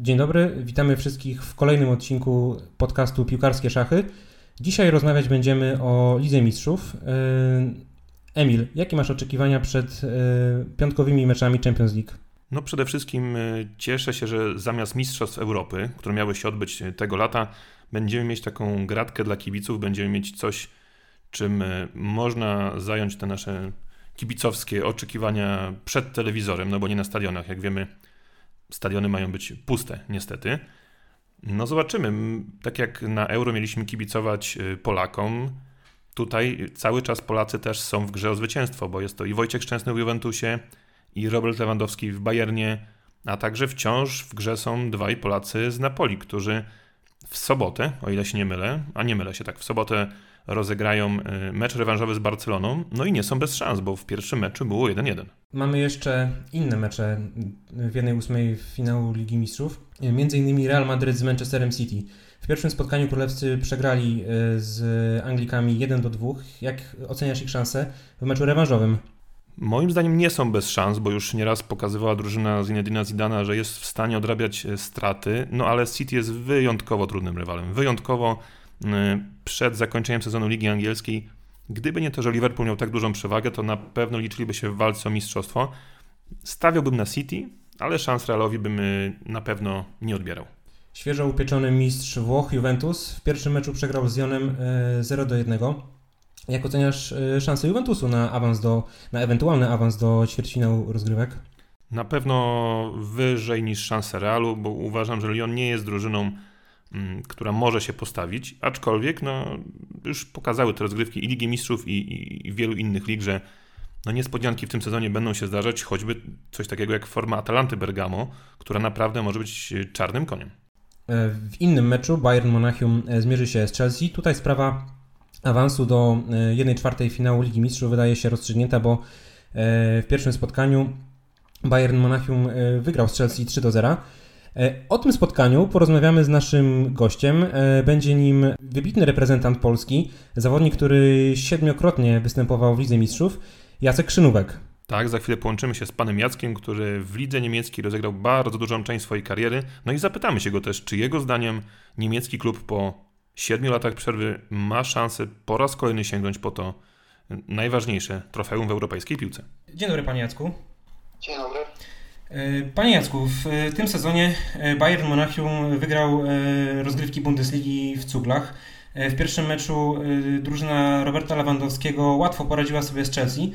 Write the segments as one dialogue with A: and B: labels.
A: Dzień dobry, witamy wszystkich w kolejnym odcinku podcastu Piłkarskie Szachy. Dzisiaj rozmawiać będziemy o Lidze Mistrzów. Yy, Emil, jakie masz oczekiwania przed yy, piątkowymi meczami Champions League?
B: No przede wszystkim y, cieszę się, że zamiast Mistrzostw Europy, które miały się odbyć tego lata, będziemy mieć taką gratkę dla kibiców, będziemy mieć coś, czym można zająć te nasze kibicowskie oczekiwania przed telewizorem, no bo nie na stadionach. Jak wiemy, stadiony mają być puste, niestety. No zobaczymy. Tak jak na Euro mieliśmy kibicować Polakom, tutaj cały czas Polacy też są w grze o zwycięstwo, bo jest to i Wojciech Szczęsny w Juventusie, i Robert Lewandowski w Bayernie, a także wciąż w grze są dwaj Polacy z Napoli, którzy w sobotę, o ile się nie mylę, a nie mylę się tak, w sobotę rozegrają y, mecz rewanżowy z Barceloną, no i nie są bez szans, bo w pierwszym meczu było 1-1.
A: Mamy jeszcze inne mecze w jednej ósmej finału Ligi Mistrzów, między innymi Real Madrid z Manchesterem City. W pierwszym spotkaniu królewscy przegrali y, z Anglikami 1 2. Jak oceniasz ich szanse w meczu rewanżowym?
B: Moim zdaniem nie są bez szans, bo już nieraz pokazywała drużyna Zinedina Zidana, że jest w stanie odrabiać e, straty, no ale City jest wyjątkowo trudnym rywalem. Wyjątkowo przed zakończeniem sezonu Ligi Angielskiej, gdyby nie to, że Liverpool miał tak dużą przewagę, to na pewno liczyliby się w walce o mistrzostwo. Stawiałbym na City, ale szans Realowi bym e, na pewno nie odbierał.
A: Świeżo upieczony mistrz Włoch Juventus w pierwszym meczu przegrał z Jonem 0 e, do 1. Jak oceniasz y, szanse Juventusu na awans do, na ewentualny awans do ćwierćfinału rozgrywek?
B: Na pewno wyżej niż szanse Realu, bo uważam, że Lyon nie jest drużyną, która może się postawić, aczkolwiek no, już pokazały te rozgrywki i Ligi Mistrzów i, i, i wielu innych lig, że no niespodzianki w tym sezonie będą się zdarzać, choćby coś takiego jak forma Atalanty Bergamo, która naprawdę może być czarnym koniem.
A: E, w innym meczu Bayern Monachium e, zmierzy się z Chelsea. Tutaj sprawa awansu do 1-4 e, finału Ligi Mistrzów wydaje się rozstrzygnięta, bo e, w pierwszym spotkaniu Bayern Monachium e, wygrał z Chelsea 3 0. O tym spotkaniu porozmawiamy z naszym gościem. Będzie nim wybitny reprezentant Polski, zawodnik, który siedmiokrotnie występował w Lidze Mistrzów, Jacek Krzynówek.
B: Tak, za chwilę połączymy się z panem Jackiem, który w lidze niemieckiej rozegrał bardzo dużą część swojej kariery. No i zapytamy się go też, czy jego zdaniem niemiecki klub po siedmiu latach przerwy ma szansę po raz kolejny sięgnąć po to najważniejsze trofeum w europejskiej piłce.
A: Dzień dobry panie Jacku.
C: Dzień dobry.
A: E, panie Jacku, w tym sezonie e, Bayern Monachium wygrał e, rozgrywki Bundesligi w Cuglach. W pierwszym meczu drużyna Roberta Lewandowskiego łatwo poradziła sobie z Chelsea.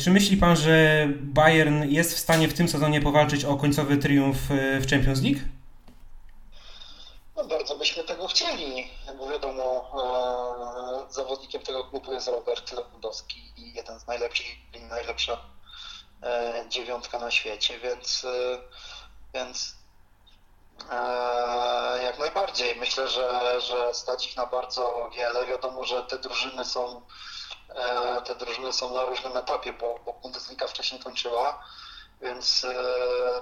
A: Czy myśli pan, że Bayern jest w stanie w tym sezonie powalczyć o końcowy triumf w Champions League?
C: No bardzo byśmy tego chcieli, bo wiadomo, e, zawodnikiem tego klubu jest Robert Lewandowski i jeden z najlepszych, najlepsza e, dziewiątka na świecie, więc, e, więc e, jak najbardziej. Myślę, że, że stać ich na bardzo wiele. Wiadomo, że te drużyny są e, te drużyny są na różnym etapie, bo, bo Bundesliga wcześniej kończyła więc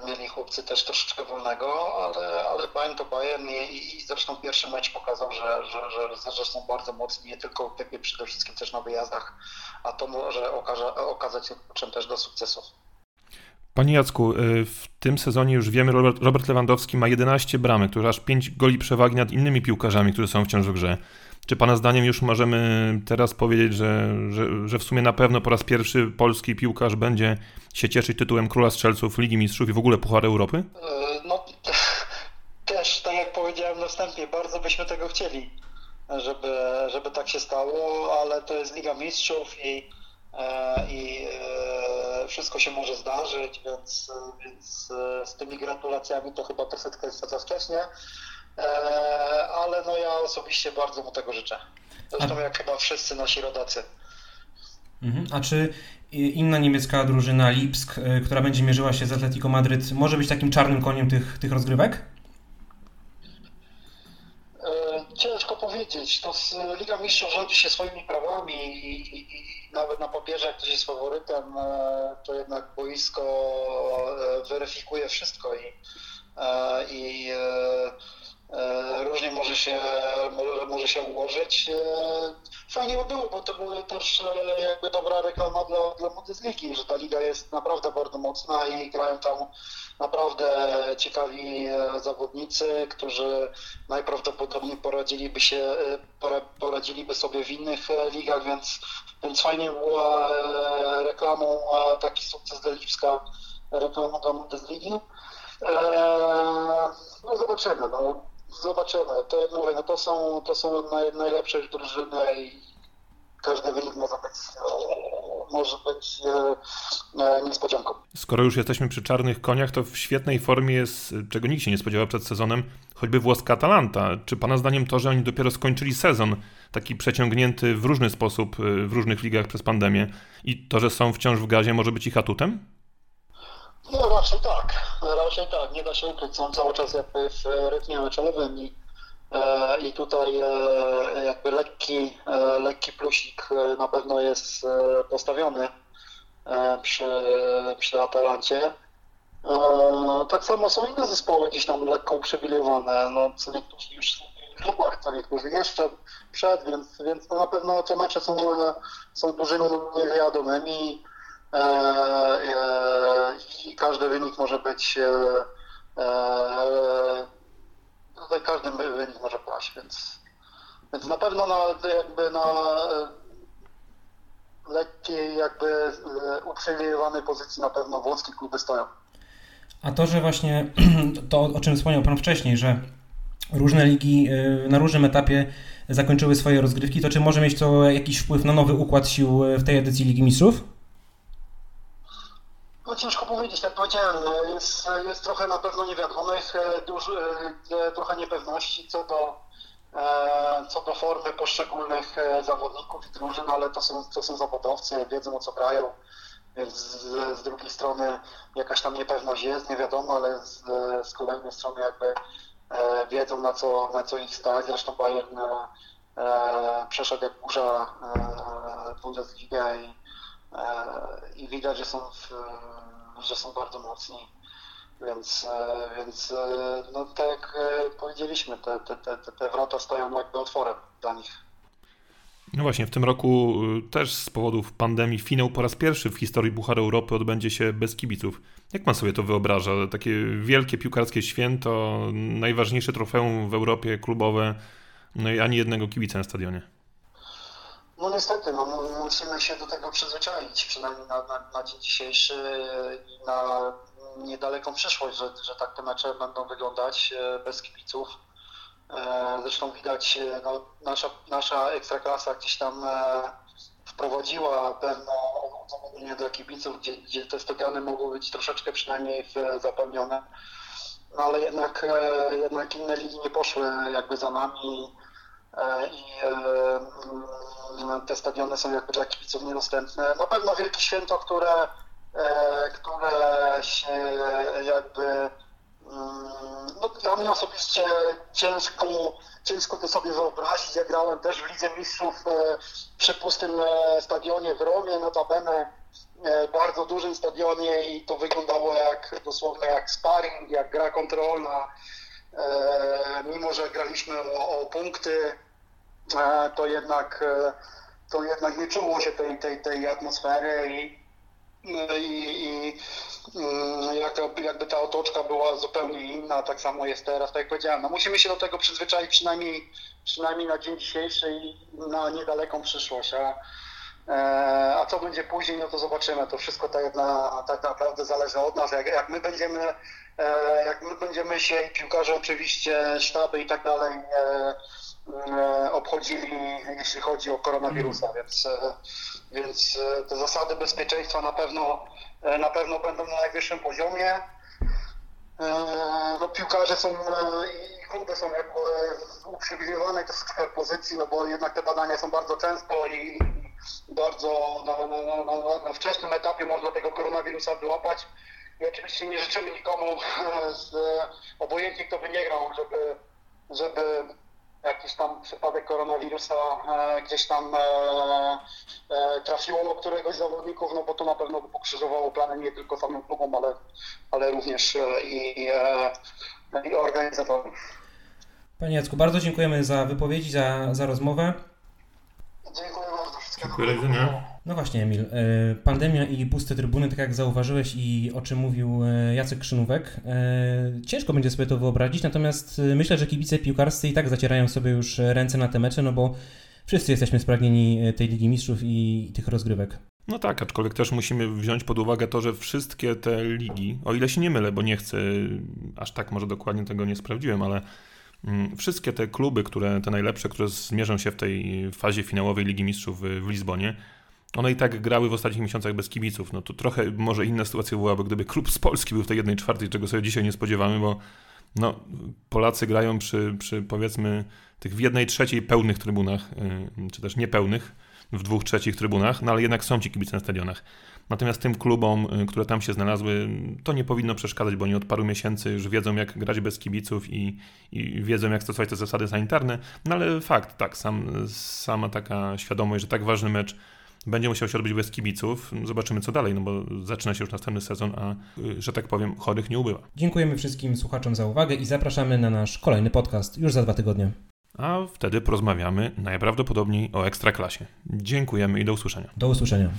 C: e, mieli chłopcy też troszeczkę wolnego, ale, ale Bayern to Bayern i, i zresztą pierwszy mecz pokazał, że, że, że, że są bardzo mocni, nie tylko w Pepie, przede wszystkim też na wyjazdach, a to może okaże, okazać się kluczem też do sukcesów.
B: Panie Jacku, e, w tym sezonie już wiemy, Robert, Robert Lewandowski ma 11 bramek, to aż 5 goli przewagi nad innymi piłkarzami, którzy są wciąż w grze. Czy Pana zdaniem już możemy teraz powiedzieć, że, że, że w sumie na pewno po raz pierwszy polski piłkarz będzie się cieszyć tytułem Króla Strzelców Ligi Mistrzów i w ogóle Puchar Europy?
C: E, no też, tak jak powiedziałem na wstępie, bardzo byśmy tego chcieli, żeby, żeby tak się stało, ale to jest Liga Mistrzów i, e, i e, wszystko się może zdarzyć, więc, więc z tymi gratulacjami to chyba troszeczkę jest za wcześnie. E, ale no ja osobiście bardzo mu tego życzę. Zresztą A... jak chyba wszyscy nasi rodacy.
A: Mhm. A czy inna niemiecka drużyna Lipsk, e, która będzie mierzyła się z Atletico Madryt, może być takim czarnym koniem tych, tych rozgrywek?
C: E, ciężko powiedzieć. To Liga Mistrzów rządzi się swoimi prawami i, i, i, nawet na papierze, jak ktoś jest faworytem, to jednak boisko weryfikuje wszystko i, i różnie może się, może, się ułożyć. Fajnie by było, bo to była też jakby dobra reklama dla, dla Bundesligi, że ta liga jest naprawdę bardzo mocna i grają tam naprawdę ciekawi zawodnicy, którzy najprawdopodobniej poradziliby się, poradziliby sobie w innych ligach, więc, więc fajnie była reklamą taki sukces dla Lipska, reklamą dla Bundesligi. No zobaczymy, no zobaczymy. To jak mówię, no to są, to są naj, najlepsze drużyny i każdy wynik może być, może być e, niespodzianką.
B: Skoro już jesteśmy przy czarnych koniach, to w świetnej formie jest, czego nikt się nie spodziewał przed sezonem, choćby włoska Atalanta. Czy Pana zdaniem to, że oni dopiero skończyli sezon, taki przeciągnięty w różny sposób w różnych ligach przez pandemię i to, że są wciąż w gazie, może być ich atutem?
C: No raczej tak, raczej tak, nie da się ukryć, są cały czas jakby w rytmie meczowym i, e, i tutaj e, jakby lekki, e, lekki plusik na pewno jest postawiony przy, przy Atalancie. Tak samo są inne zespoły gdzieś tam lekko uprzywilejowane, no co niektórzy już są w co niektórzy jeszcze przed, więc, więc na pewno te mecze są, są dużymi niewiadomymi. E, e, i każdy wynik może być e, tutaj każdy wynik może paść, więc, więc na pewno na, jakby na lekkiej jakby uprzywilejowanej pozycji na pewno włoskie kluby stoją.
A: A to, że właśnie to, o czym wspomniał Pan wcześniej, że różne ligi na różnym etapie zakończyły swoje rozgrywki, to czy może mieć to jakiś wpływ na nowy układ sił w tej edycji Ligi Mistrzów?
C: Ciężko powiedzieć, jak powiedziałem, jest, jest trochę na pewno niewiadomych, e, duży, e, trochę niepewności co do, e, co do formy poszczególnych zawodników i drużyn, ale to są, to są zawodowcy, wiedzą o co grają, więc z, z drugiej strony jakaś tam niepewność jest, nie wiadomo, ale z, z kolejnej strony jakby wiedzą na co, na co ich stać, zresztą Bayern przeszedł jak burza Bundesliga i i widać, że są, w, że są bardzo mocni. Więc, więc no, tak jak powiedzieliśmy, te, te, te, te wrota stoją jakby otworem dla nich.
B: No właśnie, w tym roku też z powodów pandemii finał po raz pierwszy w historii Pucharu Europy odbędzie się bez kibiców. Jak pan sobie to wyobraża? Takie wielkie piłkarskie święto, najważniejsze trofeum w Europie klubowe, no i ani jednego kibica na stadionie.
C: No niestety, no, musimy się do tego przyzwyczaić, przynajmniej na, na, na dzień dzisiejszy i na niedaleką przyszłość, że, że tak te mecze będą wyglądać e, bez kibiców. E, zresztą widać, e, no, nasza, nasza ekstraklasa gdzieś tam wprowadziła pewne uzasadnienie dla kibiców, gdzie, gdzie te stadiony mogły być troszeczkę przynajmniej zapełnione. No ale jednak, jednak inne ligi nie poszły jakby za nami i te stadiony są jakby dla kibiców niedostępne. Na pewno wielkie święto, które, e, które się jakby mm, no, dla mnie osobiście ciężko, ciężko to sobie wyobrazić. Ja grałem też w Lidze Mistrzów e, przy pustym e, stadionie w Romie, notabene bardzo dużym stadionie i to wyglądało jak dosłownie jak sparring, jak gra kontrolna. Mimo, że graliśmy o, o punkty, to jednak to jednak nie czuło się tej, tej, tej atmosfery i, i, i mm, jak, jakby ta otoczka była zupełnie inna, tak samo jest teraz, tak jak powiedziałem. No musimy się do tego przyzwyczaić przynajmniej, przynajmniej na dzień dzisiejszy i na niedaleką przyszłość. A, e, a co będzie później, no to zobaczymy. To wszystko tak, na, tak naprawdę zależy od nas. Jak, jak my będziemy, e, jak my będziemy się i piłkarze oczywiście, sztaby i tak dalej e, E, obchodzili, jeśli chodzi o koronawirusa, więc, e, więc e, te zasady bezpieczeństwa na pewno, na pewno będą na najwyższym poziomie. No, piłkarze są i kluby są jakby w uprzywilejowanej pozycji, no bo jednak te badania są bardzo często i bardzo na, na, na, na wczesnym etapie można tego koronawirusa wyłapać. I oczywiście nie życzymy nikomu, z, obojętnie kto by nie grał, żeby, żeby jakiś tam przypadek koronawirusa e, gdzieś tam e, e, trafiło do któregoś z zawodników, no bo to na pewno by pokrzyżowało plany nie tylko samym klubom, ale, ale również i, i organizatorów.
A: Panie Jacku, bardzo dziękujemy za wypowiedzi, za, za rozmowę.
C: Dziękuję bardzo. Wszystkiego
B: Dziękuję, do widzenia.
A: No właśnie, Emil. e, Pandemia i puste trybuny, tak jak zauważyłeś i o czym mówił e, Jacek Krzynówek, e, ciężko będzie sobie to wyobrazić, natomiast myślę, że kibice piłkarscy i tak zacierają sobie już ręce na te mecze, no bo wszyscy jesteśmy spragnieni tej Ligi Mistrzów i tych rozgrywek.
B: No tak, aczkolwiek też musimy wziąć pod uwagę to, że wszystkie te ligi, o ile się nie mylę, bo nie chcę, aż tak może dokładnie tego nie sprawdziłem, ale mm, wszystkie te kluby, które te najlepsze, które zmierzą się w tej fazie finałowej Ligi Mistrzów w Lizbonie, one i tak grały w ostatnich miesiącach bez kibiców. No to trochę może inna sytuacja byłaby, gdyby klub z Polski był w tej jednej czwartej, czego sobie dzisiaj nie spodziewamy, bo no, Polacy grają przy, przy powiedzmy tych w jednej trzeciej pełnych trybunach, yy, czy też niepełnych, w dwóch trzecich trybunach, no ale jednak są ci kibice na stadionach. Natomiast tym klubom, y, które tam się znalazły, to nie powinno przeszkadzać, bo oni od paru miesięcy już wiedzą, jak grać bez kibiców i, i wiedzą, jak stosować te zasady sanitarne. No ale fakt, tak, sam, sama taka świadomość, że tak ważny mecz będzie musiał się odbyć bez kibiców. Zobaczymy, co dalej, no bo zaczyna się już następny sezon, a y, że tak powiem, chorych nie ubywa.
A: Dziękujemy wszystkim słuchaczom za uwagę i zapraszamy na nasz kolejny podcast już za dwa tygodnie
B: a wtedy porozmawiamy najprawdopodobniej o ekstraklasie. Dziękujemy i do usłyszenia.
A: Do usłyszenia.